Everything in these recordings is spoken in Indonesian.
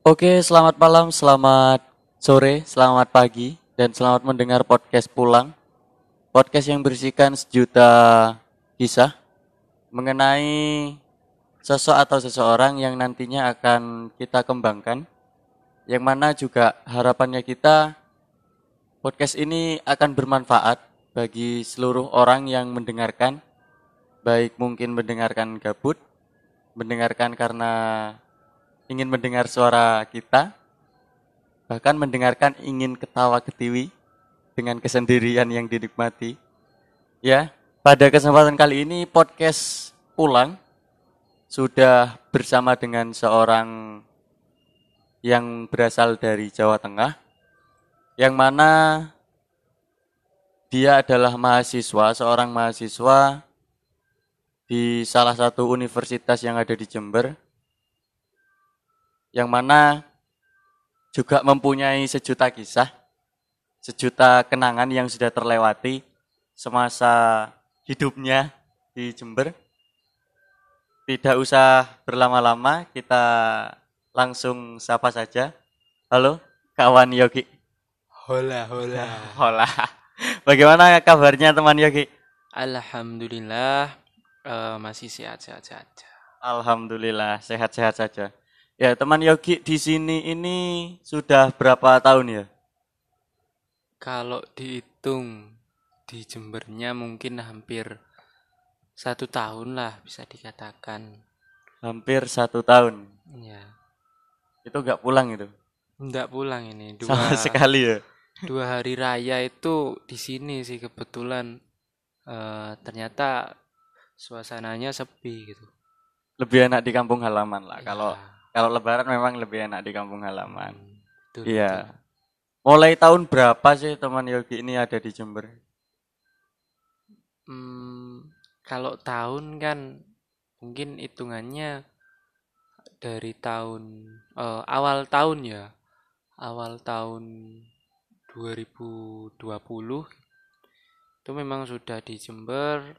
Oke, selamat malam, selamat sore, selamat pagi, dan selamat mendengar podcast pulang. Podcast yang berisikan sejuta kisah mengenai sosok atau seseorang yang nantinya akan kita kembangkan. Yang mana juga harapannya kita podcast ini akan bermanfaat bagi seluruh orang yang mendengarkan. Baik mungkin mendengarkan gabut, mendengarkan karena ingin mendengar suara kita, bahkan mendengarkan ingin ketawa ketiwi dengan kesendirian yang dinikmati. Ya, pada kesempatan kali ini podcast pulang sudah bersama dengan seorang yang berasal dari Jawa Tengah, yang mana dia adalah mahasiswa, seorang mahasiswa di salah satu universitas yang ada di Jember, yang mana juga mempunyai sejuta kisah, sejuta kenangan yang sudah terlewati semasa hidupnya di Jember. Tidak usah berlama-lama, kita langsung sapa saja. Halo, kawan Yogi. Hola, hola. Hola. Bagaimana kabarnya teman Yogi? Alhamdulillah eh, masih sehat-sehat saja. Alhamdulillah, sehat-sehat saja. Ya, teman Yogi di sini ini sudah berapa tahun ya? Kalau dihitung di Jembernya mungkin hampir satu tahun lah bisa dikatakan. Hampir satu tahun. Ya, Itu nggak pulang itu? nggak pulang ini dua Sama sekali ya? dua hari raya itu di sini sih kebetulan eh, ternyata suasananya sepi gitu. Lebih enak di kampung halaman lah. Ya, Kalau kalau lebaran memang lebih enak di kampung halaman. betul, Iya. betul. Mulai tahun berapa sih teman Yogi ini ada di Jember? Hmm, kalau tahun kan mungkin hitungannya dari tahun eh, awal tahun ya. Awal tahun 2020 itu memang sudah di Jember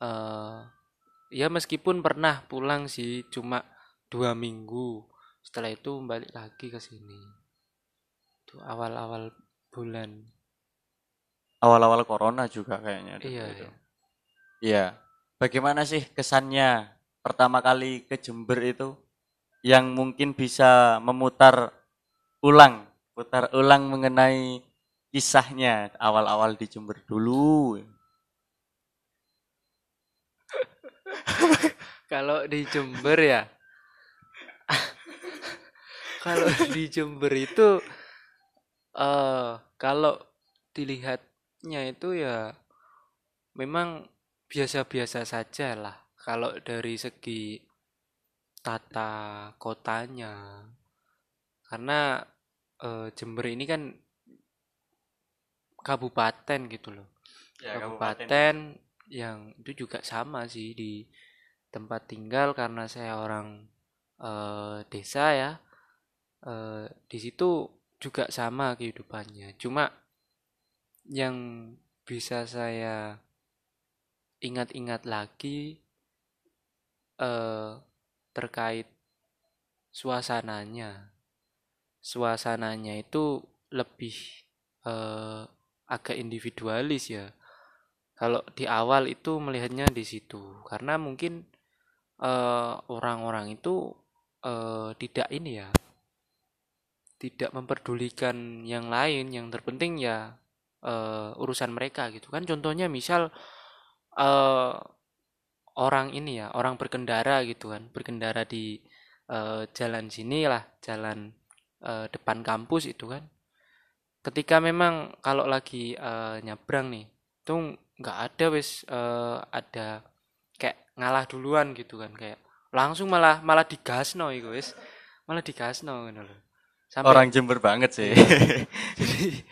eh ya meskipun pernah pulang sih cuma dua minggu. Setelah itu balik lagi ke sini. Itu awal-awal bulan. Awal-awal corona juga kayaknya. Iya, itu. iya. Iya. Bagaimana sih kesannya pertama kali ke Jember itu yang mungkin bisa memutar ulang, putar ulang mengenai kisahnya awal-awal di Jember dulu. Kalau di Jember ya. kalau di Jember itu eh kalau dilihatnya itu ya memang biasa-biasa saja lah. Kalau dari segi tata kotanya. Karena eh, Jember ini kan kabupaten gitu loh. Ya, kabupaten yang itu juga sama sih di tempat tinggal karena saya orang eh, desa ya. Eh, di situ juga sama kehidupannya. Cuma yang bisa saya ingat-ingat lagi eh, terkait suasananya. Suasananya itu lebih eh, agak individualis ya. Kalau di awal itu melihatnya di situ. Karena mungkin orang-orang itu eh, tidak ini ya tidak memperdulikan yang lain yang terpenting ya eh, urusan mereka gitu. Kan contohnya misal eh, orang ini ya orang berkendara gitu kan berkendara di eh, jalan sini lah jalan eh, depan kampus itu kan. Ketika memang kalau lagi eh, nyabrang nih itu nggak ada wis eh, ada kayak ngalah duluan gitu kan kayak langsung malah malah digasno iku wis. Malah digasno ngono lho. Sampai Orang Jember banget sih. jadi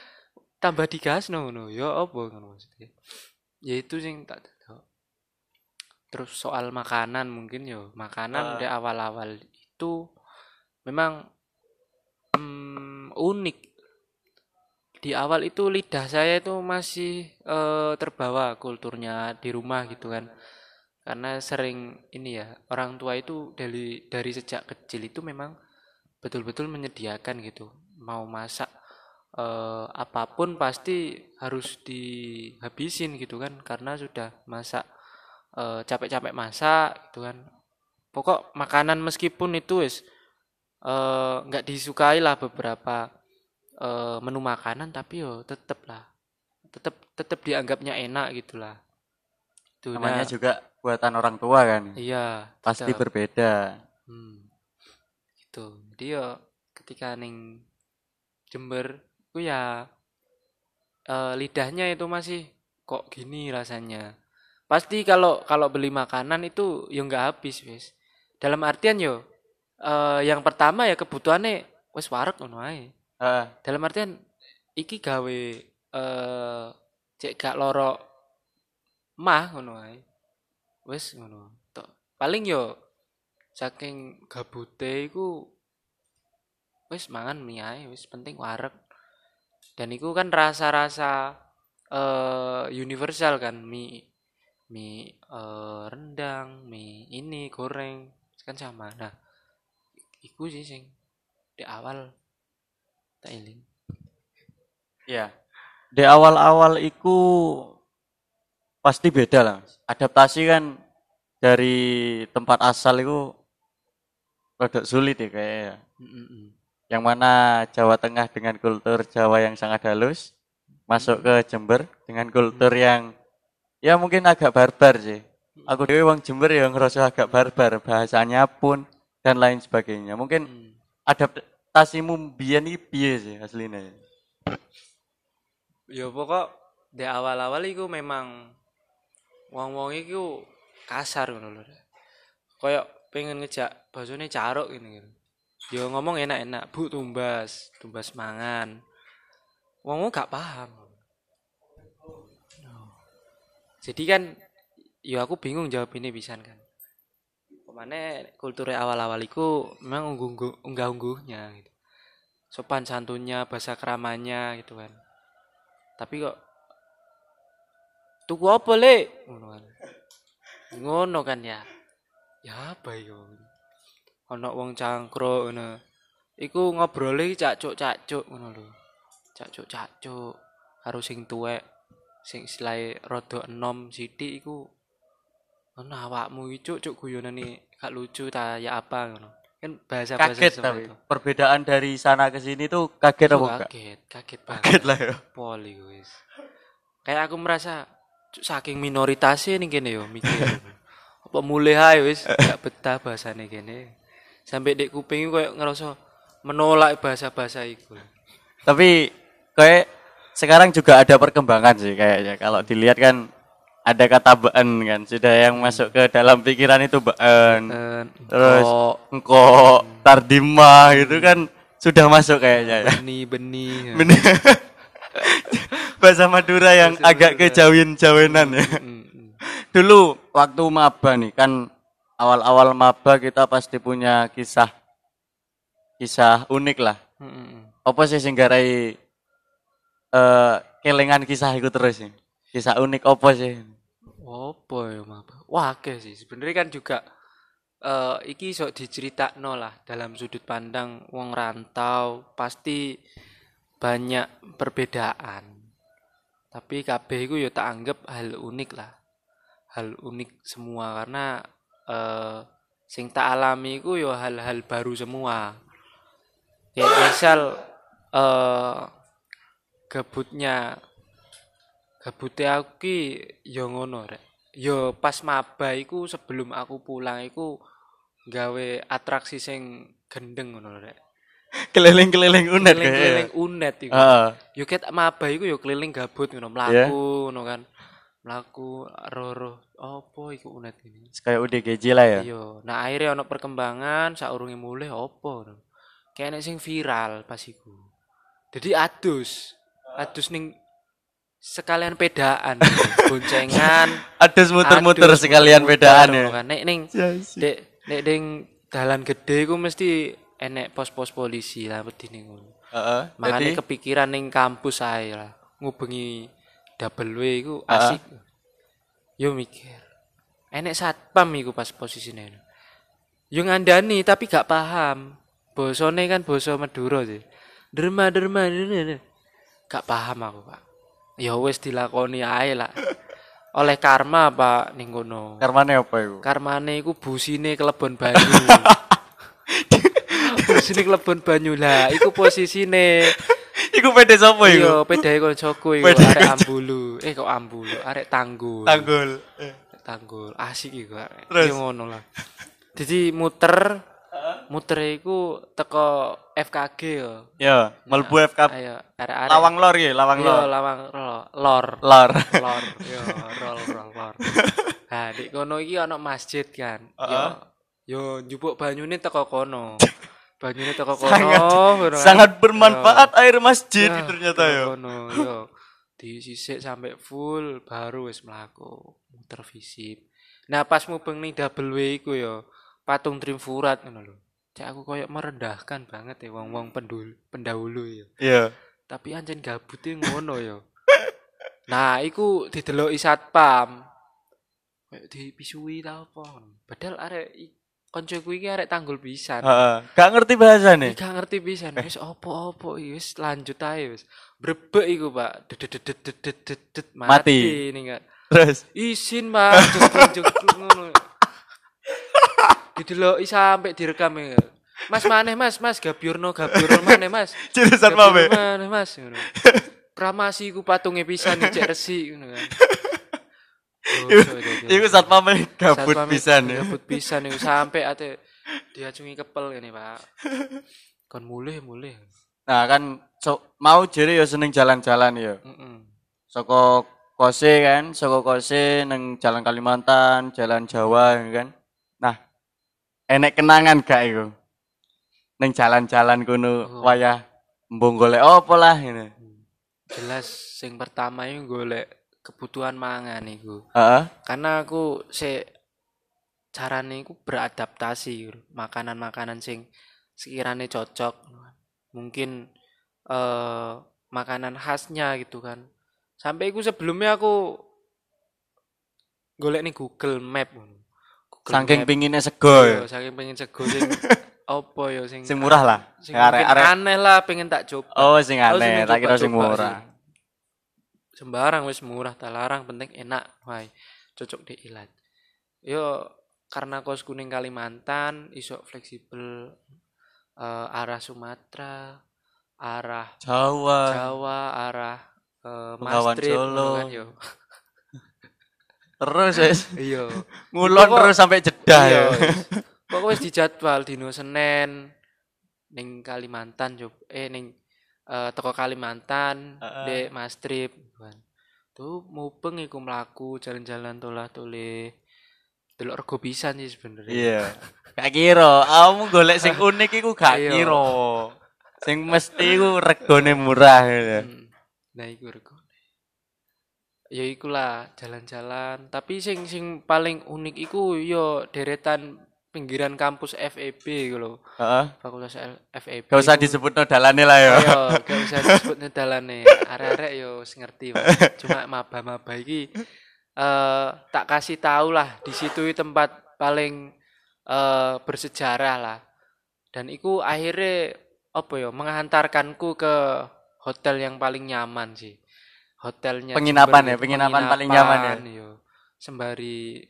tambah digasno ngono. Ya apa ngono maksudnya? Ya itu sing tak terus soal makanan mungkin yo Ah. makanan di awal-awal itu memang mm, unik. Di awal itu lidah saya itu masih eh, terbawa kulturnya di rumah gitu kan karena sering ini ya orang tua itu dari dari sejak kecil itu memang betul-betul menyediakan gitu. Mau masak eh, apa pun pasti harus dihabisin gitu kan. Karena sudah masak eh, capek-capek masak gitu kan. Pokok makanan meskipun itu wis eh, nggak disukai lah beberapa eh, menu makanan tapi yo tetep lah. Tetep tetep dianggapnya enak gitulah itu namanya nah, juga buatan orang tua kan iya pasti berbeda Hmm. Gitu. Jadi yo ketika ning Jember ku ya eh, lidahnya itu masih kok gini rasanya. Pasti kalau kalau beli makanan itu yo nggak habis, wis. Dalam artian yo eh, yang pertama ya kebutuhannya wis wareg ngono ae. Heeh. Dalam artian iki gawe eh cek gak loro mah ngono ae. Wis ngono. Tok. Paling yo saking gabute iku wis mangan mie ae wis penting wareg. Dan iku kan rasa-rasa eh universal kan mie mie eh, rendang, mie ini goreng kan sama. Nah, iku sih sing di awal tak eling. Iya. Di awal-awal iku pasti beda lah. Adaptasi kan dari tempat asal itu rada sulit ya kayaknya. Yang mana Jawa Tengah dengan kultur Jawa yang sangat halus masuk ke Jember dengan kultur yang ya mungkin agak barbar sih. Aku dewe wong Jember yang ngerasa agak barbar bahasanya pun dan lain sebagainya. Mungkin Mm. adaptasimu biyen iki piye sih aslinya? Ya pokok di awal-awal iku memang wong-wong iku kasar ngono lho. Kayak pengen ngejak basone caruk ngene gitu. Ya ngomong enak-enak, Bu tumbas, tumbas mangan. Wong gak paham. Oh. Jadi kan ya aku bingung jawab ini pisan kan. Ke mana kulturnya awal-awal iku memang unggah unggah-ungguhnya gitu. Sopan santunnya, bahasa keramanya gitu kan. Tapi kok tuku apa le? Ngono kan ngono kan ya? Ya apa iku ana wong cangkruk ngono. Iku ngobrole cacuk cacuk ngono lho. Cacuk cacuk karo sing tuwek sing istilahé rada enom sithik iku. Ngono awakmu iki cuk cuk guyonane gak lucu ta ya apa ngono. Kan bahasa-bahasa Kaget seperti tapi itu. perbedaan dari sana ke sini tuh kaget apa enggak? kaget kaget banget. Kaget lah ya. poli wis. Kayak aku merasa saking minoritasnya nih kene yo mikir. Apa mulai ae wis gak betah bahasane kene. Sampai dek kuping koyo ngerasa menolak bahasa-bahasa iku. Tapi kayak sekarang juga ada perkembangan sih kayaknya. Kalau dilihat kan ada kata been kan sudah yang masuk ke dalam pikiran itu been. Terus engko tardima itu kan sudah masuk kayaknya ya. beni-beni. Bener. Bahasa Madura yang Bahasa agak Madura. kejawin-jawinan ya. Mm, mm. Dulu waktu maba nih kan awal-awal maba kita pasti punya kisah kisah unik lah. Mm. Apa sih sing garai eh kelingan kisah itu terus sih? Kisah unik apa sih? Apa ya maba? Wah, akeh sih. Sebenarnya kan juga eh iki iso diceritakno lah dalam sudut pandang wong rantau pasti banyak perbedaan. Tapi kabeh iku ya tak anggap hal unik lah. Hal unik semua karena eh sing tak alami iku ya hal-hal baru semua. Kayak misal eh gabutnya gabutnya aku ki ya ngono rek. Ya pas maba iku sebelum aku pulang iku gawe atraksi sing gendeng ngono rek. Keliling-keliling unet Keliling-keliling unet iku. Heeh. Yo ket maba iku yo keliling gabut ngono mlaku ngono kan. Mlaku roro apa iku unet ini. Kayak UDGJ lah ya. Iya, nah akhirnya ono perkembangan saurunge mulih apa. Kayak nek sing viral pas iku. Jadi adus. Adus ning sekalian pedaan, boncengan, Adus muter-muter sekalian bedaan ya. kan. Nek ning dek nek ning dalan gede ku mesti enek pos-pos polisi lah wedine ngono. Heeh. Jadi kepikiran ning kampus ae lah. Ngubengi double W iku asik. Yo mikir. Enek satpam iku pas posisine. Yo ngandani tapi gak paham. bosone kan basa Madura sih. Derma derma derma. Gak paham aku, Pak. Ya wis dilakoni ae lah. Oleh karma, Pak, ning kono. Karmane apa iku? Karmane iku busine kelebon banyu. busine kelebon banyu lah, iku posisine. Iku pede sapa iku? Iya, pedae koncoku iku arek ambulu. Eh kok ambulu, arek tanggul. Tanggul. Eh. Tanggul. Asik iku arek. Terus? Ya ngono lah. Jadi muter muter iku teko FKG yo. Ya, mlebu FK Ayo, arek-arek. Lawang Lor ya, Lawang Yo, Lor. lawang ro- lor. Lor. lor yo rol rol lor nah di kono iki ana masjid kan yo yo njupuk banyune teko kono banyune teko kono Sangat sangat bermanfaat air masjid Ya, ternyata ya. kono yo disisik sampai full baru wis mlaku muter visip nah pas mubeng ning double W iku yo patung Trimfurat ngono lho cek aku koyo merendahkan banget ya wong-wong pendul pendahulu ya Iya. tapi anjen gabute ngono yo. Nah, iku dideloki satpam. Kayak dipisui ta apa. Padahal arek koncoku iki arek tanggul pisan. Heeh. Gak ngerti bahasane. Gak ngerti pisan. Wis opo-opo iki wis lanjut ae wis. Brebek iku, Pak. Dedet Mati. mati ning kan. Terus Isin, Pak. Jeglung-jeglung ngono. Dideloki sampai direkam ya. Mas maneh Mas, Mas gabiurno gabiurno maneh Mas. jurusan Gabiurno mabe. maneh Mas ngono. Kramasi ku patunge pisan cek resi ngono kan. Jadi- Iku satpame gabut Satpam pisan. Gabut pisan iku sampai ate diacungi kepel ngene, Pak. Kon mulih mulih. Nah, kan so, mau jere ya seneng jalan-jalan ya. Heeh. Saka kose kan, saka kose neng Jalan Kalimantan, Jalan Jawa ya kan. Nah, enek kenangan gak iku? Neng jalan-jalan kono Oh. wayah mbong golek apa lah ini. Jelas sing pertama itu golek kebutuhan mangan iku. Heeh. Karena aku se carane iku beradaptasi makanan-makanan sing sekiranya cocok mungkin eh makanan khasnya gitu kan sampai iku sebelumnya aku golek nih Google Map. Google Saking Map. pinginnya sego Iya, ya. saking pengen sego sing apa ya sing Sing murah lah. sing Arek mungkin arek aneh lah pengen tak coba Oh, sing Aku aneh, tak kira sing murah. Sembarang wis murah tak larang penting enak wae cocok di ilat yo karena kos kuning Kalimantan iso fleksibel eh, arah Sumatera arah Jawa. Jawa arah eh, Bengawan Mastrip ngono Solo. kan yo Terus wis iya ngulon terus sampai Jeddah iya ya. pokoknya wis dijadwal dino Senin ning Kalimantan coba eh ning eh, teko Kalimantan Heeh. dek Mastrip tuh mupeng iku mlaku jalan-jalan tolah tole delok rego pisan sih sebenarnya Iya. Gak kira, kamu golek sing unik iku gak Iya. kira. Sing mesti iku regone murah gitu. Hmm. nah iku rego ya ikulah jalan-jalan tapi sing sing paling unik iku yo deretan pinggiran kampus FEB gitu loh Heeh. Fakultas L- FEB Gak usah disebut dalane lah ya. Ayo, gak usah disebut nedalane. Arek-arek yo wis ngerti. Cuma maba-maba iki eh tak kasih tahu lah di situ tempat paling eh bersejarah lah. Dan iku akhirnya apa ya menghantarkanku ke hotel yang paling nyaman sih. Hotelnya Penginapan Jember ya, gitu, penginapan paling nyaman ya? yo. Sembari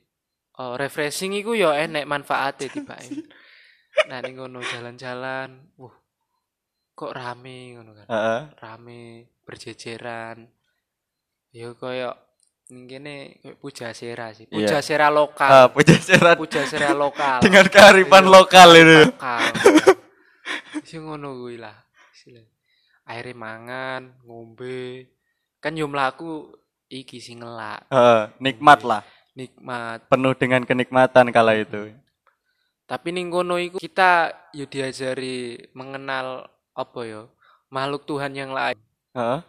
oh, refreshing iku yo enek manfaatnya tiba Nah, ning ngono jalan-jalan, wuh, kok rame ngono kan. Heeh. Rame berjejeran. Ya koyo ning kene koyo pujasera sih. Iya. Pujasera Ah, lokal. puja serat Pujasera lokal. dengan kearifan Iya. lokal itu. lokal. Sing ngono kuwi lah. Akhirnya mangan, ngombe. Kan yo mlaku iki sing ngelak, Heeh, nikmat lah, nikmat. penuh dengan kenikmatan kala itu. Tapi ning kono iku kita yo diajari mengenal apa yo makhluk Tuhan yang lain. Heeh.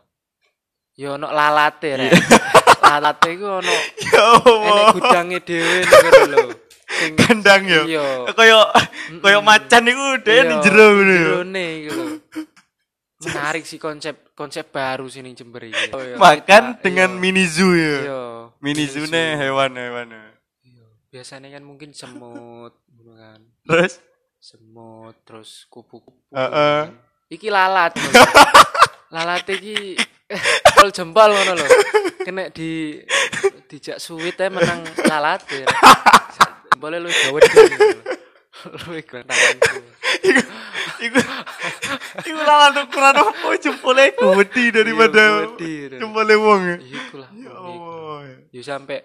Yo ono lalate rek. lalate iku ono Ya enek gudange dhewe ngono lho. Sing kandang ya. iya. Kayak Mm-mm. macan iku dhewe Iya, ning jero ngono ya. jerone iku lho. Menarik sih konsep konsep baru sih ning Jember iki. Oh, iya. Makan dengan iya. mini zoo ya. Iya. Mini zoo ne hewan-hewan. Iya. Biasanya kan mungkin semut gitu kan. Terus semut terus kupu-kupu Heeh. iki lalat lalat iki pol jempol ngono lho kena di dijak suwit ae menang lalat ya boleh lu gawe lu tanganku iku iku iku lalat ukuran gede daripada Iya, gede, dan- jempolnya wong iku ya iku. Yo sampai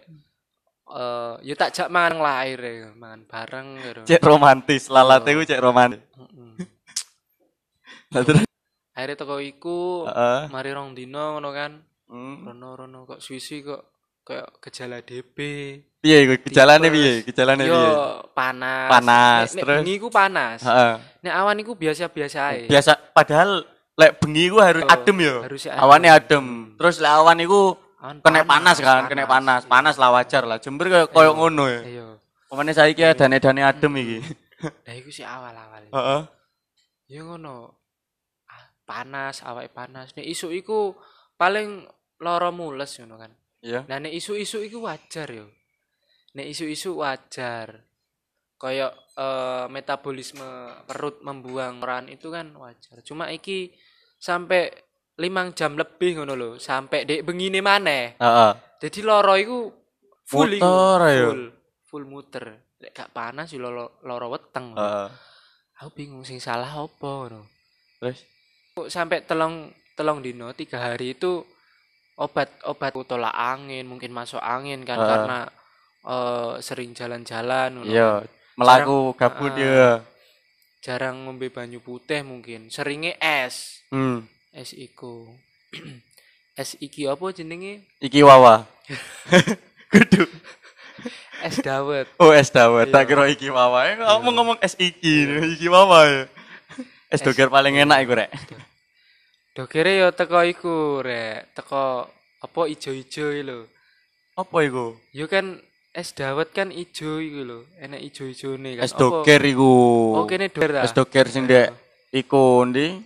eh yo tak jak mangan lah air mangan bareng gitu. cek romantis lalatnya iku cek romantis. Lah terus? Akhirnya toko iku heeh. mari rong dino ngono kan. Hmm. rono rono kok suwi kok kayak gejala DB piye iku? Gejalane piye? Gejalane yo piye? panas. Panas, nek, nek terus? bengi iku panas. Heeh. Nek awan iku biasa-biasa ae. Biasa padahal lek bengi ku harus Oh, adem ya harusnya adem. adem. Terus lek awan iku Awan kena panas kan kena panas iya. panas lah wajar lah. Jember kayak koyo ngono ya. Iya. Pemane saiki dane-dane adem iki. Nah iku sih awal-awal heeh. Ya ngono. Ah, panas awake panas. Nek isu iku paling loro mules ngono kan. Iya. Nah nek isu-isu iku wajar yo. Nek isu-isu wajar. Kayak eh, metabolisme perut membuang koran itu kan wajar. Cuma iki sampai limang jam lebih ngono lho, sampai dek bengine maneh. heeh Jadi loro iku full iku, Muter ayo. full, full muter. Lek gak panas yo loro, loro weteng. heeh Aku bingung sing salah apa ngono. terus Kok sampai telung telung dino tiga hari itu obat obat tolak angin mungkin masuk angin kan Heeh. karena eh, sering jalan-jalan iya melaku gabut Ah. ya jarang ngombe banyu putih mungkin seringnya es hmm es iku. Es iki apa jenenge? Iki wawa. Kudu. Es dawet. Oh es dawet. Tak Iya. kira iki wawa. Eh kamu ngomong es iki iki wawa ya. Es Es- doger paling enak iku rek. Dokere yo teko iku rek. Teko apa ijo-ijo lho. Apa iku? Yo kan es dawet kan ijo iku lho. Enek ijo-ijone kan. Es doger iku. Oh kene doger ta? Es doger sing dek iku ndi.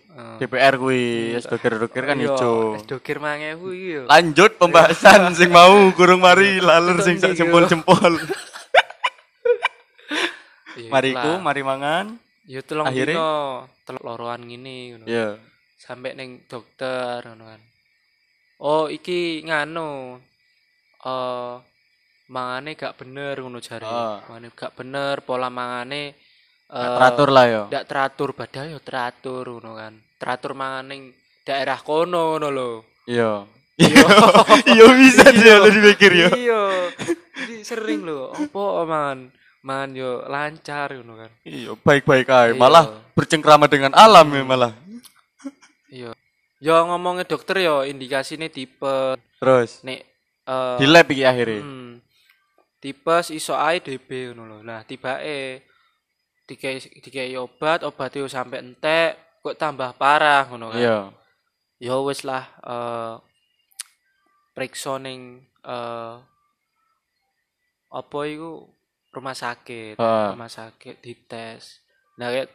DPR kuwi es doger doger kan Iya, ijo Es doger 1000 iki yo. lanjut pembahasan sing mau kurung mari laler sing sak jempol-jempol Iya, mariku mari mangan telung Akhirnya? dino, telung loroan ngene ngono. ya Sampai ning dokter ngono kan. Oh, iki nganu. Eh mangane gak bener ngono jare. Ah. Mangane gak bener pola mangane eh teratur lah ya ndak teratur padahal ya teratur ngono kan. Teratur mangan ning daerah kono ngono lho. iya iya bisa sih Iya. lo dipikir ya Iya. Jadi sering lho, opo man man yo lancar ngono kan. iya baik-baik aja Iya. malah bercengkrama dengan alam ya malah Iya. Yo ngomongnya dokter yo indikasinya tipe terus nek eh di lab iki akhirnya hmm, tipes iso ae DB ngono lho. Nah, tibake dikai dikai obat, obat yo sampai entek kok tambah parah ngono kan. iya Ya wis lah eh periksa ning eh apa iku rumah sakit, Heeh. rumah sakit dites. Nah, kayak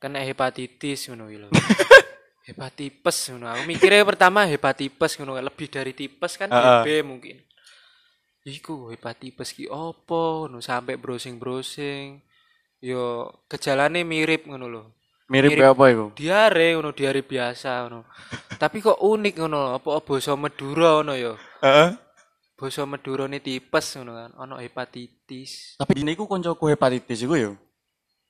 kena hepatitis ngono lho. hepatipes ngono. Aku mikirnya pertama hepatipes ngono, lebih dari tipes kan Heeh. DB mungkin. Iku hepatipes ki opo ngono sampai browsing-browsing. Yo gejalane mirip ngono lho. Mirip Mirip. apa itu Diare ngono, diare biasa ngono. Tapi kok unik ngono, apa basa Madura ngono ya. Heeh. Basa Madura ne tipes ngono kan, ono hepatitis. tapi ini ku koncoku hepatitis iku ya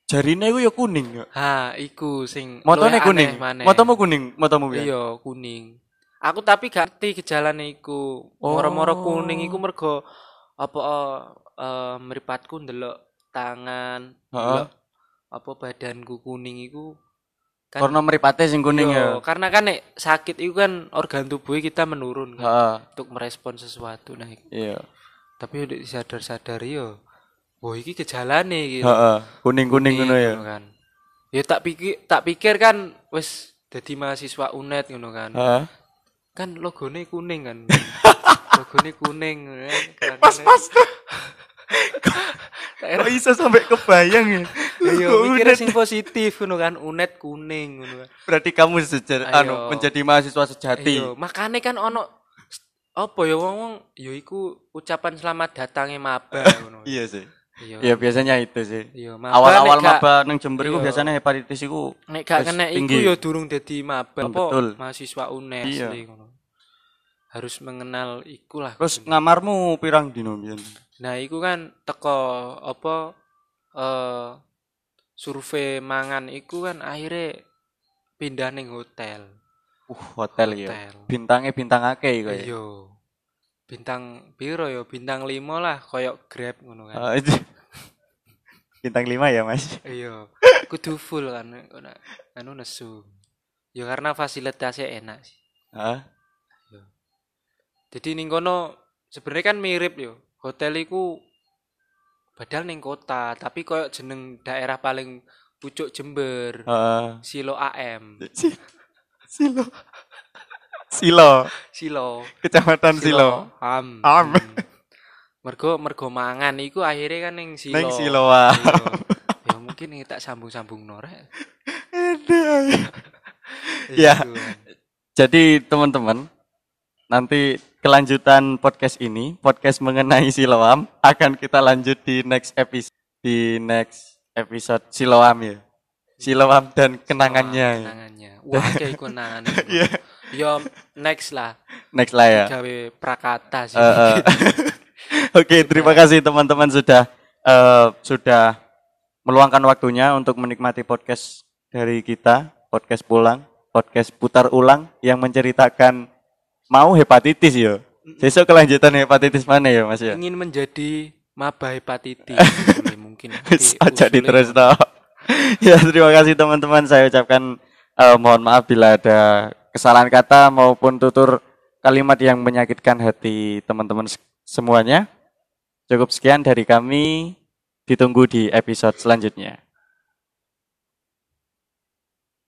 jarine iku ya kuning ya Ha, iku sing motone kuning motomu kuning motomu ya Iya, kuning. Aku tapi gak ngerti gejalane iku. Moro-moro Oh. kuning iku mergo apa eh, eh, mripatku ndelok tangan, ndelok apa badanku kuning iku kan karena meripate sing kuning Iya, ya. karena kan nek sakit itu kan organ tubuh kita menurun kan, Heeh. untuk merespon sesuatu. Nah iya. Tapi udah disadar-sadari yo wah iki gejalane gitu kuning-kuning ngono ya. Kan. Ya tak pikir tak pikir kan wis dadi mahasiswa UNED ngono kan. Heeh. kan logone kuning kan. Logone kuning kan pas pas kok bisa sampai kebayang ya Iya, Kok mikirnya sing positif ngono kan UNED kuning ngono kan berarti kamu sejar Ayo. anu menjadi mahasiswa sejati Iya, makane kan ono apa ya wong-wong ya iku ucapan selamat datangnya maba ngono. iya sih Iya. Ya biasanya itu sih. Iya, Awal-awal maba nang Jember iku iya. biasanya hepatitis iku nek gak kena iku ya durung dadi maba Oh, apa betul. mahasiswa UNES Iya. ngono. Harus mengenal iku lah. Terus ngamarmu pirang dino? Nah, iku kan teko apa eh survei mangan iku kan akhirnya pindah ning hotel. Uh, hotel ya. Hotel. Bintangnya bintang akeh iku ya. Iya. Bintang piro ya? Bintang 5 lah, koyok Grab ngono kan. Itu. bintang 5 ya, Mas. Iya. Kudu full kan anu nesu. Ya karena fasilitasnya enak sih. Hah? Jadi ning kono sebenarnya kan mirip yo. Hotel iku padahal ning kota, tapi koyo jeneng daerah paling pucuk Jember, Heeh. Silo AM. Silo. Silo. Silo. Kecamatan Silo. Am. Am. Hmm. Mergo mergo mangan iku akhirnya kan ning Silo. Neng Silo ah. Iya. ya mungkin ini tak sambung-sambung norek. Ya. Gitu kan. Jadi teman-teman, nanti kelanjutan podcast ini, podcast mengenai Siloam akan kita lanjut di next episode di next episode Siloam ya. Siloam dan kenangannya. ya. Kenangannya. Wah, kayak kenangan. Iya. Yo next lah. Next lah ya. Gawe prakata sih. Eh, eh. Oke, terima kasih teman-teman sudah eh, sudah meluangkan waktunya untuk menikmati podcast dari kita, podcast pulang, podcast putar ulang yang menceritakan mau hepatitis ya. Besok kelanjutan hepatitis mana ya, Mas ya? Ingin menjadi maba hepatitis. Ya, mungkin. Aja diterus toh. ya, terima kasih teman-teman. Saya ucapkan eh, mohon maaf bila ada kesalahan kata maupun tutur kalimat yang menyakitkan hati teman-teman semuanya. Cukup sekian dari kami. Ditunggu di episode selanjutnya.